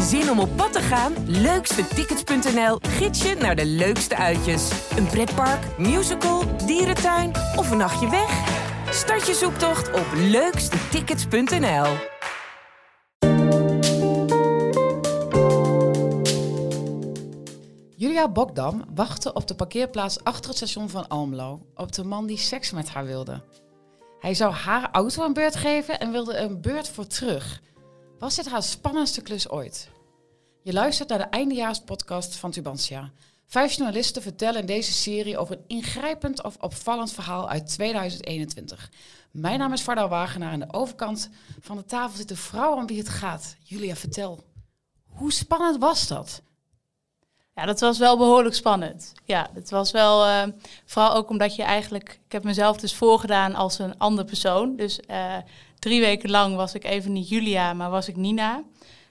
Zin om op pad te gaan? Leukstetickets.nl gids je naar de leukste uitjes. Een pretpark, musical, dierentuin of een nachtje weg? Start je zoektocht op leukstetickets.nl. Julia Bokdam wachtte op de parkeerplaats achter het station van Almelo op de man die seks met haar wilde. Hij zou haar auto een beurt geven en wilde een beurt voor terug. Was dit haar spannendste klus ooit? Je luistert naar de eindejaarspodcast van Tubantia. Vijf journalisten vertellen in deze serie over een ingrijpend of opvallend verhaal uit 2021. Mijn naam is Varda Wagenaar. Aan de overkant van de tafel zit de vrouw om wie het gaat. Julia, vertel. Hoe spannend was dat? Ja, dat was wel behoorlijk spannend. Ja, het was wel, uh, vooral ook omdat je eigenlijk, ik heb mezelf dus voorgedaan als een andere persoon. Dus uh, drie weken lang was ik even niet Julia, maar was ik Nina.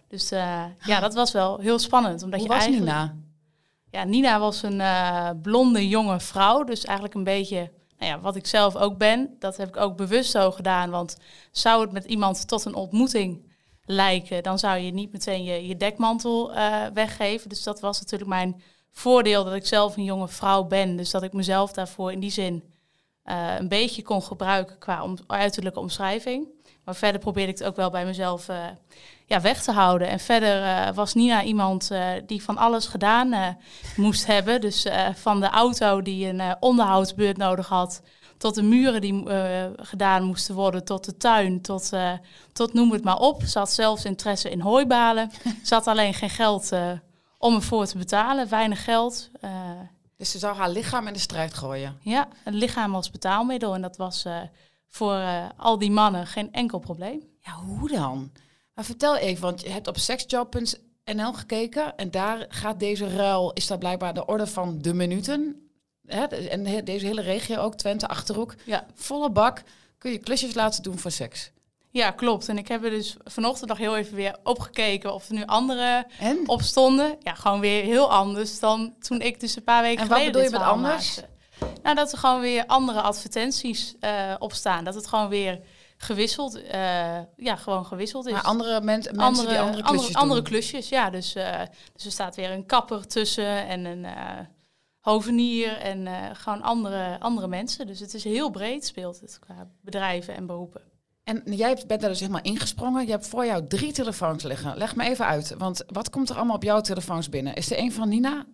Dus uh, ja, dat was wel heel spannend. Omdat Hoe je was eigenlijk, Nina? Ja, Nina was een blonde jonge vrouw. Dus eigenlijk een beetje nou ja, wat ik zelf ook ben. Dat heb ik ook bewust zo gedaan. Want zou het met iemand tot een ontmoeting lijken, dan zou je niet meteen je, je dekmantel uh, weggeven. Dus dat was natuurlijk mijn voordeel dat ik zelf een jonge vrouw ben. Dus dat ik mezelf daarvoor in die zin een beetje kon gebruiken qua om, uiterlijke omschrijving. Maar verder probeerde ik het ook wel bij mezelf uh, ja, weg te houden. En verder was Nina iemand die van alles gedaan moest hebben. Dus van de auto die een onderhoudsbeurt nodig had tot de muren die gedaan moesten worden, tot de tuin, tot, tot noem het maar op. Ze had zelfs interesse in hooibalen. Ze had alleen geen geld om ervoor te betalen, weinig geld. dus ze zou haar lichaam in de strijd gooien? Ja, een lichaam als betaalmiddel. En dat was voor al die mannen geen enkel probleem. Ja, hoe dan? Maar vertel even, want je hebt op sexjob.nl gekeken en daar gaat deze ruil, is dat blijkbaar de orde van de minuten hè, en deze hele regio ook, Twente, Achterhoek, ja. volle bak kun je klusjes laten doen voor seks. Ja, klopt. En ik heb er dus vanochtend nog heel even weer opgekeken of er nu andere en? op stonden. Ja, gewoon weer heel anders dan toen ik dus een paar weken en geleden wat bedoel je met anders? Maakte. Nou, dat er gewoon weer andere advertenties uh, op staan. Dat het gewoon weer gewisseld, uh, ja, gewoon gewisseld is. Maar andere men mensen andere, die andere klusjes andere, andere klusjes, ja. Dus, uh, dus er staat weer een kapper tussen en een hovenier en gewoon andere, andere mensen. Dus het is heel breed speelt het qua bedrijven en beroepen. En jij bent daar dus helemaal ingesprongen. Je hebt voor jou drie telefoons liggen. Leg me even uit, want wat komt er allemaal op jouw telefoons binnen? Is er een van Nina?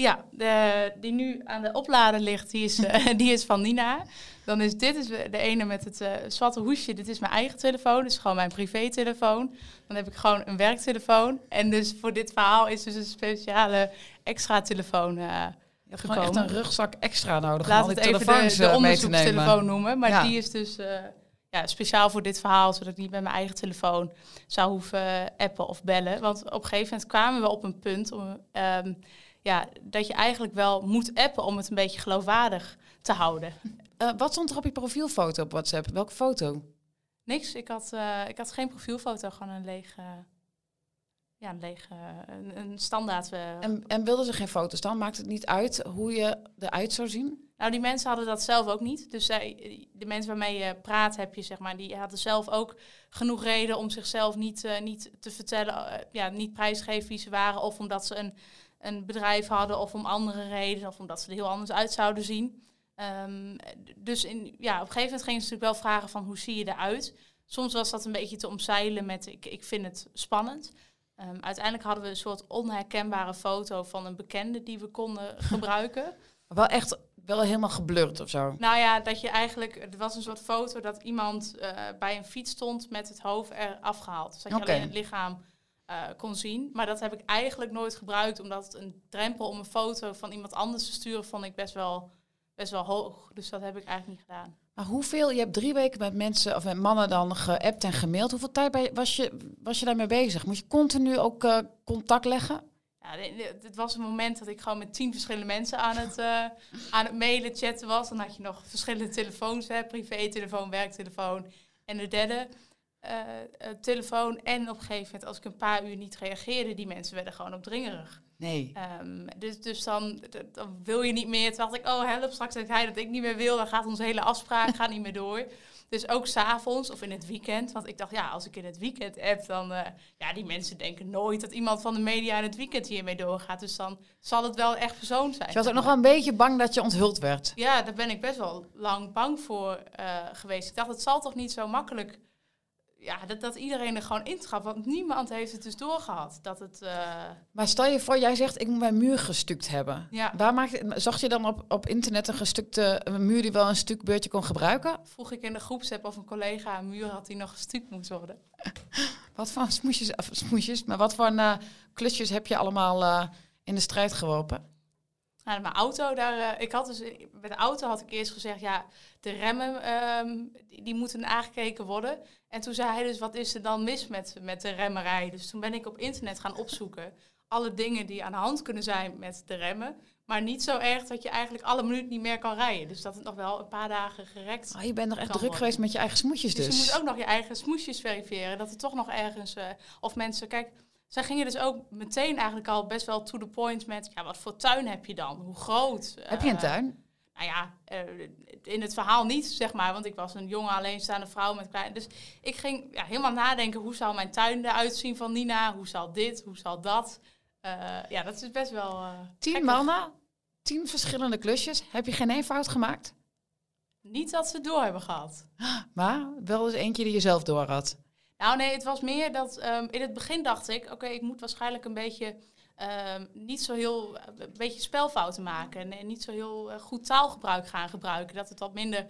Ja, de, die nu aan de oplader ligt, die is, uh, die is van Nina. Dan is dit is de ene met het uh, zwarte hoesje. Dit is mijn eigen telefoon, dus gewoon mijn privé-telefoon. Dan heb ik gewoon een werktelefoon. En dus voor dit verhaal is dus een speciale extra telefoon uh, je hebt gewoon echt een rugzak extra nodig Laat om al het die even telefoons de, onderzoekstelefoon noemen. Maar Ja. die is dus eh, ja, speciaal voor dit verhaal, zodat ik niet met mijn eigen telefoon zou hoeven eh, appen of bellen. Want op een gegeven moment kwamen we op een punt om, ehm, ja, dat je eigenlijk wel moet appen om het een beetje geloofwaardig te houden. Eh, wat stond er op je profielfoto op WhatsApp? Welke foto? Niks, ik had, eh, ik had geen profielfoto, gewoon een lege, ja, een lege, een, een standaard. eh, En, en wilden ze geen foto's dan? Maakt het niet uit hoe je eruit zou zien? Nou, die mensen hadden dat zelf ook niet. Dus zij, de mensen waarmee je praat, heb je zeg maar, die hadden zelf ook genoeg reden om zichzelf niet, niet te vertellen, ja, niet prijsgeven wie ze waren, of omdat ze een, een bedrijf hadden, of om andere redenen, of omdat ze er heel anders uit zouden zien. Ehm, dus in, ja, op een gegeven moment gingen ze natuurlijk wel vragen van hoe zie je eruit. Soms was dat een beetje te omzeilen met ik, ik vind het spannend. Ehm, uiteindelijk hadden we een soort onherkenbare foto van een bekende die we konden gebruiken. Wel echt wel helemaal geblurred of zo. Nou ja, dat je eigenlijk, het was een soort foto dat iemand eh, bij een fiets stond met het hoofd er afgehaald. Dus dat je alleen het lichaam eh, kon zien. Maar dat heb ik eigenlijk nooit gebruikt, omdat het een drempel om een foto van iemand anders te sturen, vond ik best wel, best wel hoog. Dus dat heb ik eigenlijk niet gedaan. Maar hoeveel, je hebt drie weken met mensen of met mannen dan geappt en gemaild. Hoeveel tijd bij- was je, was je daarmee bezig? Moet je continu ook eh, contact leggen? Ja, het was een moment dat ik gewoon met tien verschillende mensen aan het, eh, aan het mailen, chatten was. Dan had je nog verschillende telefoons, hè, privé-telefoon, werktelefoon en de derde eh, telefoon. En op een gegeven moment, als ik een paar uur niet reageerde, die mensen werden gewoon opdringerig. Nee. Ehm, dus, dus dan, wil je niet meer. Toen dacht ik, oh help, straks denkt hij dat ik niet meer wil. Dan gaat onze hele afspraak gaat niet meer door. Dus ook s'avonds of in het weekend. Want ik dacht, ja, als ik in het weekend app, dan... eh, ja, die mensen denken nooit dat iemand van de media in het weekend hiermee doorgaat. Dus dan zal het wel echt persoon zijn. Je was ook nog wel een beetje bang dat je onthuld werd. Ja, daar ben ik best wel lang bang voor geweest. Ik dacht, het zal toch niet zo makkelijk... Ja, dat, dat iedereen er gewoon intrapt. Want niemand heeft het dus doorgehad. Dat het... eh, Maar stel je voor, jij zegt, ik moet mijn muur gestukt hebben. ja, Waar maakte, zag je dan op, op internet een gestukte een muur die wel een stuk beurtje kon gebruiken? vroeg ik in de groepsapp of een collega een muur had die nog gestuukt moest worden. Wat voor smoesjes, smoesjes, maar wat voor eh, klusjes heb je allemaal eh, in de strijd geworpen? Nou, mijn auto, daar, eh, ik had dus, met de auto had ik eerst gezegd, ja, de remmen, ehm, die, die moeten aangekeken worden. En toen zei hij dus, wat is er dan mis met, met de remmerij? Dus toen ben ik op internet gaan opzoeken alle dingen die aan de hand kunnen zijn met de remmen. Maar niet zo erg dat je eigenlijk alle minuut niet meer kan rijden. Dus dat het nog wel een paar dagen gerekt. Oh, je bent nog echt druk worden. geweest met je eigen smoesjes Dus, dus. je moet ook nog je eigen smoesjes verifiëren. Dat er toch nog ergens, eh, of mensen, kijk, zij gingen dus ook meteen eigenlijk al best wel to the point met, ja, wat voor tuin heb je dan? Hoe groot? Heb je een Eh, tuin? nou ja, eh, in het verhaal niet, zeg maar. Want ik was een jonge alleenstaande vrouw met klein. Dus ik ging ja, helemaal nadenken, hoe zou mijn tuin eruit zien van Nina? Hoe zal dit? Hoe zal dat? Eh, ja, dat is best wel... Tien gekkig. mannen, tien verschillende klusjes. Heb je geen één fout gemaakt? Niet dat ze het door hebben gehad. Maar wel eens eentje die je zelf door had. Nou nee, het was meer dat ehm, in het begin dacht ik, oké, ik moet waarschijnlijk een beetje ehm, niet zo heel, een beetje spelfouten maken en, en niet zo heel eh, goed taalgebruik gaan gebruiken, dat het wat minder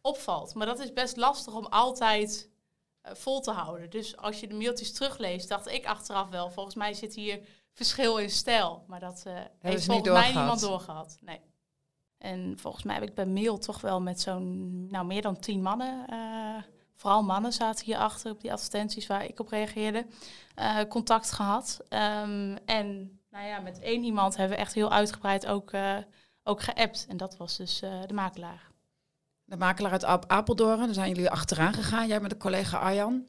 opvalt. Maar dat is best lastig om altijd eh, vol te houden. Dus als je de mailtjes terugleest, dacht ik achteraf wel, volgens mij zit hier verschil in stijl. Maar dat eh heeft volgens mij niemand doorgehad. Nee. En volgens mij heb ik bij mail toch wel met zo'n, nou meer dan tien mannen, eh, vooral mannen zaten hierachter op die advertenties waar ik op reageerde, eh, contact gehad. Ehm, en nou ja, met één iemand hebben we echt heel uitgebreid ook, eh, ook geappt. En dat was dus eh, de makelaar. De makelaar uit Ap- Apeldoorn, daar zijn jullie achteraan gegaan. Jij met de collega Arjan.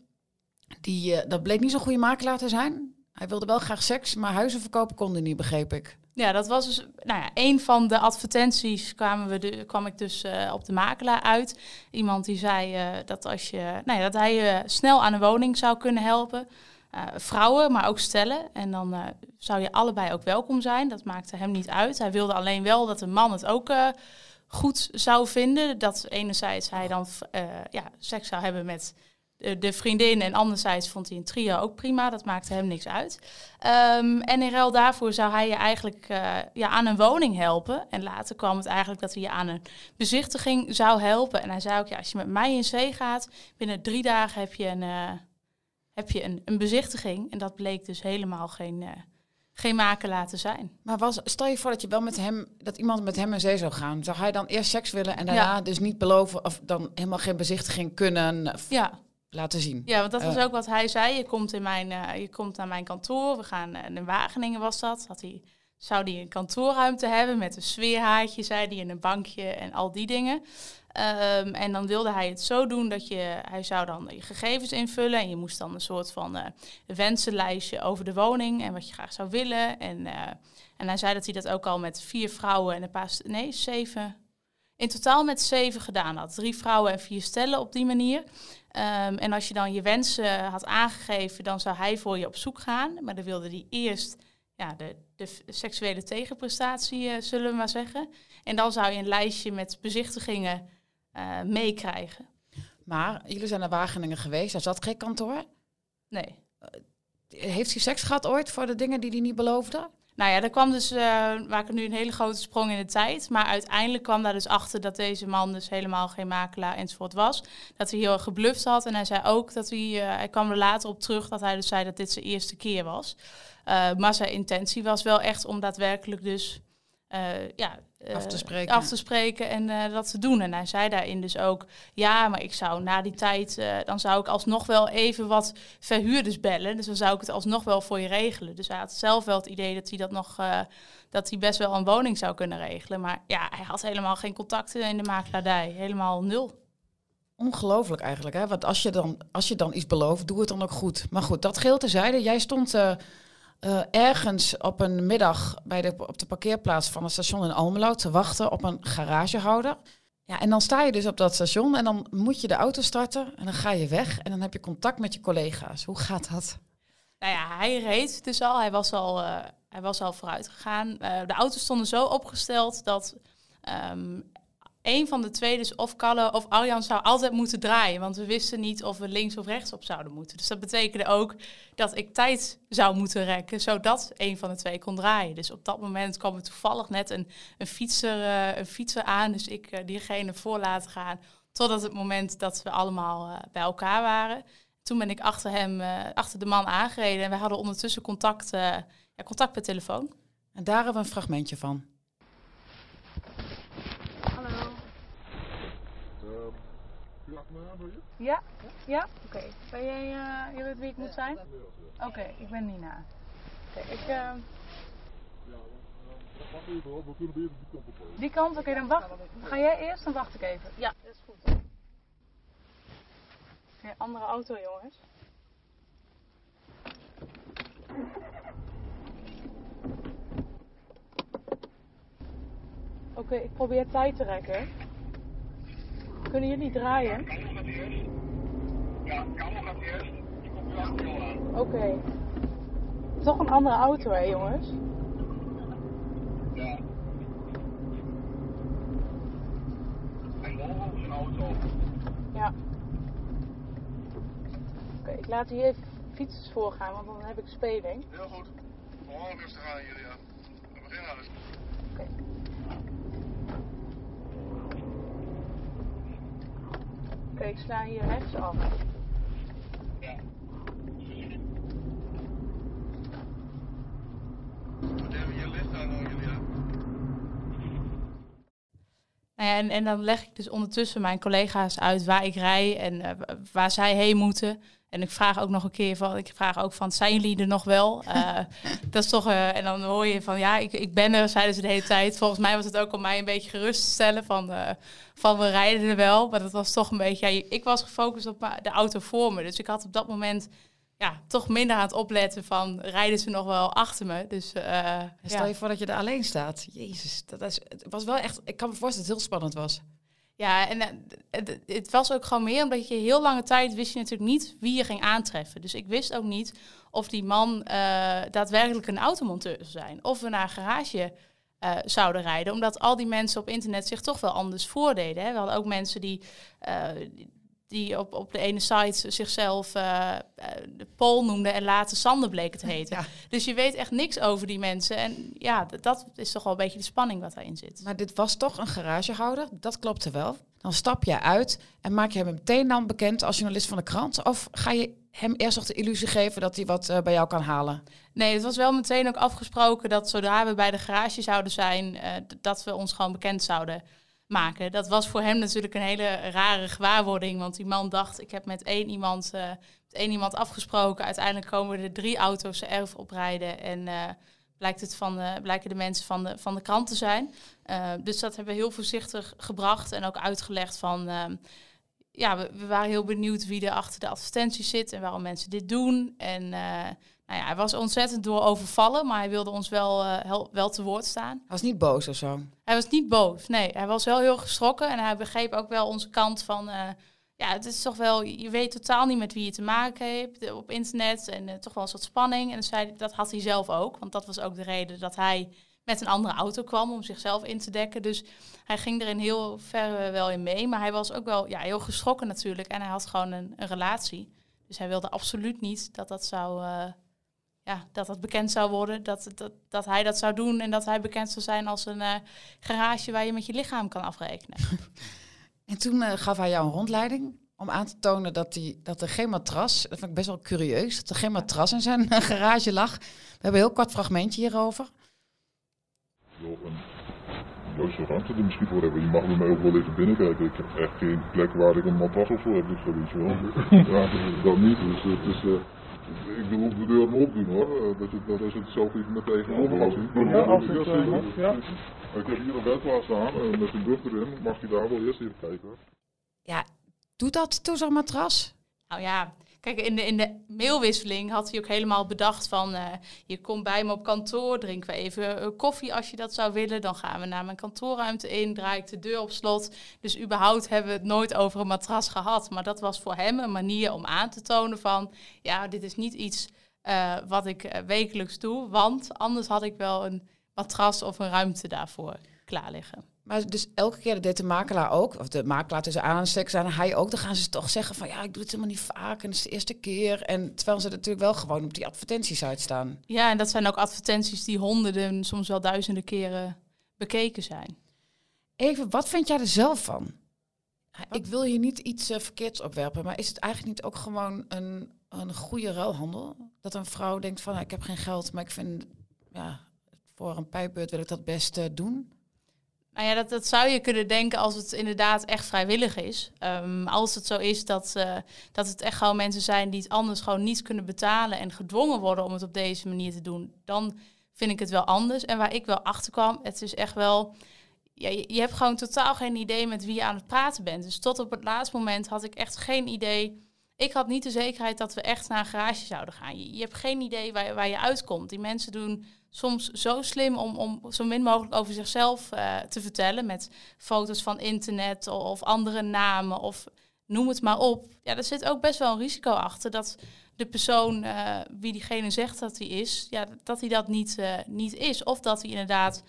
Die, dat bleek niet zo'n goede makelaar te zijn. Hij wilde wel graag seks, maar huizen verkopen kon niet, begreep ik. Ja, dat was dus, nou ja, een van de advertenties kwamen we de, kwam ik dus eh, op de makelaar uit. Iemand die zei eh, dat, als je, nou ja, dat hij je snel aan een woning zou kunnen helpen. Eh, vrouwen, maar ook stellen. En dan eh, zou je allebei ook welkom zijn. Dat maakte hem niet uit. Hij wilde alleen wel dat een man het ook eh, goed zou vinden. Dat enerzijds hij dan eh, ja, seks zou hebben met de, de vriendin. En anderzijds vond hij een trio ook prima. Dat maakte hem niks uit. Ehm, en in ruil daarvoor zou hij je eigenlijk eh, ja, aan een woning helpen. En later kwam het eigenlijk dat hij je aan een bezichtiging zou helpen. En hij zei ook, ja, als je met mij in zee gaat, binnen drie dagen heb je een, eh, heb je een, een bezichtiging. En dat bleek dus helemaal geen, eh, geen makelaar te zijn. Maar was, stel je voor dat je wel met hem, dat iemand met hem in zee zou gaan. Zou hij dan eerst seks willen en daarna Ja. dus niet beloven of dan helemaal geen bezichtiging kunnen Ja, laten zien? ja want dat was Eh. ook wat hij zei. Je komt, in mijn, eh, je komt naar mijn kantoor. We gaan eh, in Wageningen was dat. Had hij, zou hij een kantoorruimte hebben met een sfeerhaartje, zei hij, en een bankje en al die dingen. Ehm, en dan wilde hij het zo doen dat je, hij zou dan je gegevens invullen en je moest dan een soort van wensenlijstje over de woning en wat je graag zou willen. En, en hij zei dat hij dat ook al met vier vrouwen en een paar, nee, zeven, in totaal met zeven gedaan had. Drie vrouwen en vier stellen op die manier. Ehm, en als je dan je wensen had aangegeven, dan zou hij voor je op zoek gaan. Maar dan wilde hij eerst ja, de, de seksuele tegenprestatie, eh, zullen we maar zeggen. En dan zou je een lijstje met bezichtigingen eh, meekrijgen. Maar jullie zijn naar Wageningen geweest, daar zat geen kantoor. Nee. Heeft hij seks gehad ooit voor de dingen die hij niet beloofde? Nou ja, er kwam dus, maken nu een hele grote sprong in de tijd. Maar uiteindelijk kwam daar dus achter dat deze man dus helemaal geen makelaar enzovoort was. Dat hij heel erg gebluft had. En hij zei ook dat hij, eh, hij kwam er later op terug dat hij dus zei dat dit zijn eerste keer was. Eh, maar zijn intentie was wel echt om daadwerkelijk dus eh, ja, eh, Af te spreken. af te spreken en eh, dat te doen. En hij zei daarin dus ook, ja, maar ik zou na die tijd, dan zou ik alsnog wel even wat verhuurders bellen. Dus dan zou ik het alsnog wel voor je regelen. Dus hij had zelf wel het idee dat hij dat nog, dat hij best wel een woning zou kunnen regelen. Maar ja, hij had helemaal geen contacten in de makelaardij. Helemaal nul. Ongelooflijk eigenlijk, hè? Want als je, dan, als je dan iets belooft, doe het dan ook goed. Maar goed, dat geheel terzijde. Jij stond eh, eh, ergens op een middag bij de, op de parkeerplaats van het station in Almelo te wachten op een garagehouder. Ja, en dan sta je dus op dat station en dan moet je de auto starten en dan ga je weg en dan heb je contact met je collega's. Hoe gaat dat? Nou ja, hij reed dus al. Hij was al, uh, hij was al vooruit gegaan. Uh, de auto's stonden zo opgesteld dat um, een van de twee, dus of Kalle of Arjan, zou altijd moeten draaien. Want we wisten niet of we links of rechts op zouden moeten. Dus dat betekende ook dat ik tijd zou moeten rekken, zodat een van de twee kon draaien. Dus op dat moment kwam er toevallig net een, een, fietser, uh, een fietser aan. Dus ik uh, diegene voor laten gaan. Totdat het moment dat we allemaal uh, bij elkaar waren. Toen ben ik achter hem, achter de man aangereden. En we hadden ondertussen contact, ja, contact per telefoon. En daar hebben we een fragmentje van. Ja? Ja? Oké. Okay. Ben jij, uh, je weet wie ik moet zijn? Oké, okay, ik ben Nina. Oké, okay, ik... Uh... Ja, wacht even hoor, we kunnen beter die kant op Die kant? Oké, okay, dan wacht. Ga jij eerst, dan wacht ik even. Ja, dat is goed. Oké, andere auto jongens. Oké, ik probeer tijd te rekken. Kunnen jullie draaien? Kamel gaat eerst. Ja, Kamel gaat eerst. Die komt nu aan. Oké. Okay. Toch een andere auto, hè, jongens? Ja. En Volvo is een auto. Ja. Oké, okay, ik laat hier even fietsers voorgaan, want dan heb ik speling. Heel goed. Gewoon rustig aan, Julia. We beginnen dus. Oké. Okay. Oké, ik sla hier rechts af. Ja. Wat hebben je licht aan, Julia? Nou ja, en, en dan leg ik dus ondertussen mijn collega's uit waar ik rij en uh, waar zij heen moeten. En ik vraag ook nog een keer van, ik vraag ook van, zijn jullie er nog wel? Uh, dat is toch, uh, en dan hoor je van, ja, ik, ik ben er, zeiden ze de hele tijd. Volgens mij was het ook om mij een beetje gerust te stellen van, uh, van we rijden er wel. Maar dat was toch een beetje, ja, ik was gefocust op de auto voor me. Dus ik had op dat moment ja, toch minder aan het opletten van, rijden ze nog wel achter me? Dus, stel ja. je voor dat je er alleen staat. Jezus, dat is, het was wel echt, ik kan me voorstellen dat het heel spannend was. Ja, en het, het, was ook gewoon meer omdat je heel lange tijd wist je natuurlijk niet wie je ging aantreffen. Dus ik wist ook niet of die man uh, daadwerkelijk een automonteur zou zijn. Of we naar een garage uh, zouden rijden. Omdat al die mensen op internet zich toch wel anders voordeden. Hè. We hadden ook mensen die, uh, die op, op de ene site zichzelf uh, de Pool noemden en later Sander bleken te heten. Ja. Dus je weet echt niks over die mensen. En ja, dat is toch wel een beetje de spanning wat daarin zit. Maar dit was toch een garagehouder, dat klopte wel. Dan stap je uit en maak je hem meteen dan bekend als journalist van de krant? Of ga je hem eerst nog de illusie geven dat hij wat uh, bij jou kan halen? Nee, het was wel meteen ook afgesproken dat zodra we bij de garage zouden zijn, uh, dat we ons gewoon bekend zouden maken. Dat was voor hem natuurlijk een hele rare gewaarwording. Want die man dacht, ik heb met één iemand, uh, met één iemand afgesproken. Uiteindelijk komen er drie auto's de erf oprijden. En uh, blijkt het van blijken de mensen van de, van de krant te zijn. Uh, dus dat hebben we heel voorzichtig gebracht en ook uitgelegd van... ja, we, we, waren heel benieuwd wie er achter de advertenties zit en waarom mensen dit doen. En nou ja, hij was ontzettend door overvallen, maar hij wilde ons wel, uh, wel te woord staan. Hij was niet boos of zo? Hij was niet boos, nee. Hij was wel heel geschrokken en hij begreep ook wel onze kant van... Uh, ja, het is toch wel, je weet totaal niet met wie je te maken hebt op internet en uh, toch wel een soort spanning. En zei, dat had hij zelf ook, want dat was ook de reden dat hij met een andere auto kwam om zichzelf in te dekken. Dus hij ging erin heel ver wel in mee, maar hij was ook wel ja, heel geschrokken natuurlijk en hij had gewoon een, een relatie. Dus hij wilde absoluut niet dat dat zou ja, dat dat bekend zou worden, dat, dat, dat hij dat zou doen en dat hij bekend zou zijn als een uh, garage waar je met je lichaam kan afrekenen. en toen uh, gaf hij jou een rondleiding om aan te tonen dat, die, dat er geen matras, dat vind ik best wel curieus, dat er geen matras in zijn garage lag. We hebben een heel kort fragmentje hierover. Juist zo ruimte er misschien voor hebben. Je mag bij mij ook wel even binnenkijken. Ik heb echt geen plek waar ik een matras of zo heb. Dus dat is wel. ja, dat niet. Dus het is... Ik doe ook de deur maar opdoen hoor. Dat, het, dat is het zelf even met tegenover als Ja, als het uh, mag, ja. Ik heb hier een bedplaats staan uh, met een buffer erin. Mag je daar wel eerst even kijken? Ja, doet dat toe zo'n matras? Nou ja, Kijk, in de, in de mailwisseling had hij ook helemaal bedacht van... eh, je komt bij me op kantoor, drinken we even eh, koffie als je dat zou willen. Dan gaan we naar mijn kantoorruimte in, draai ik de deur op slot. Dus überhaupt hebben we het nooit over een matras gehad. Maar dat was voor hem een manier om aan te tonen van... ja, dit is niet iets eh, wat ik eh, wekelijks doe. Want anders had ik wel een matras of een ruimte daarvoor klaar liggen. Maar dus elke keer dat deed de makelaar ook, of de makelaar tussen aanhalingstekens en hij ook, dan gaan ze toch zeggen van ja, ik doe het helemaal niet vaak en het is de eerste keer. En terwijl ze natuurlijk wel gewoon op die advertenties uitstaan. Ja, en dat zijn ook advertenties die honderden, soms wel duizenden keren bekeken zijn. Even, wat vind jij er zelf van? Ik wil hier niet iets eh, verkeerds opwerpen, maar is het eigenlijk niet ook gewoon een, een goede ruilhandel? Dat een vrouw denkt van, nou, ik heb geen geld, maar ik vind, ja, voor een pijpbeurt wil ik dat best doen. Nou ja, dat, dat zou je kunnen denken als het inderdaad echt vrijwillig is. Ehm, als het zo is dat, eh, dat het echt gewoon mensen zijn die het anders gewoon niet kunnen betalen en gedwongen worden om het op deze manier te doen, dan vind ik het wel anders. En waar ik wel achter kwam, het is echt wel. Je, je hebt gewoon totaal geen idee met wie je aan het praten bent. Dus tot op het laatste moment had ik echt geen idee. Ik had niet de zekerheid dat we echt naar een garage zouden gaan. Je, hebt geen idee waar, waar je uitkomt. Die mensen doen soms zo slim om, om zo min mogelijk over zichzelf eh, te vertellen. Met foto's van internet of, of andere namen of noem het maar op. Ja, er zit ook best wel een risico achter dat de persoon eh, wie diegene zegt dat hij is, ja, dat hij dat niet, eh, niet is. Of dat hij inderdaad,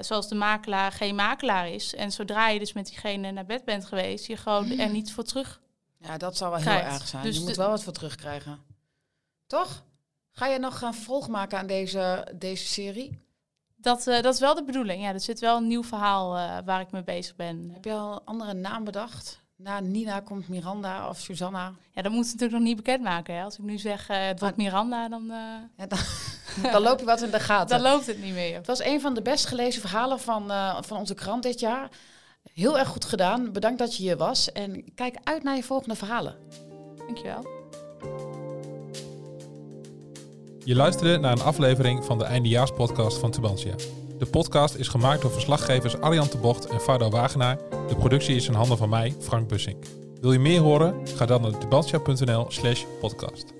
zoals de makelaar, geen makelaar is. En zodra je dus met diegene naar bed bent geweest, je gewoon er niets voor terug. Ja, dat zou wel Krijgt. heel erg zijn. Dus je moet wel wat voor terugkrijgen. Toch? Ga je nog een vervolg maken aan deze, deze serie? Dat, eh, dat is wel de bedoeling. Ja, er zit wel een nieuw verhaal eh, waar ik mee bezig ben. Heb je al een andere naam bedacht? Na Nina komt Miranda of Susanna. Ja, dat moet ze natuurlijk nog niet bekendmaken. Hè. Als ik nu zeg, eh het wordt Miranda, dan, Ja, dan, dan loop je wat in de gaten. dan loopt het niet meer. Het was een van de best gelezen verhalen van, van onze krant dit jaar. Heel erg goed gedaan. Bedankt dat je hier was. En kijk uit naar je volgende verhalen. Dankjewel. Je luisterde naar een aflevering van de eindejaarspodcast van Tubantia. De podcast is gemaakt door verslaggevers Arjan de Bocht en Fardo Wagenaar. De productie is in handen van mij, Frank Bussink. Wil je meer horen? Ga dan naar tubantia.nl slash podcast.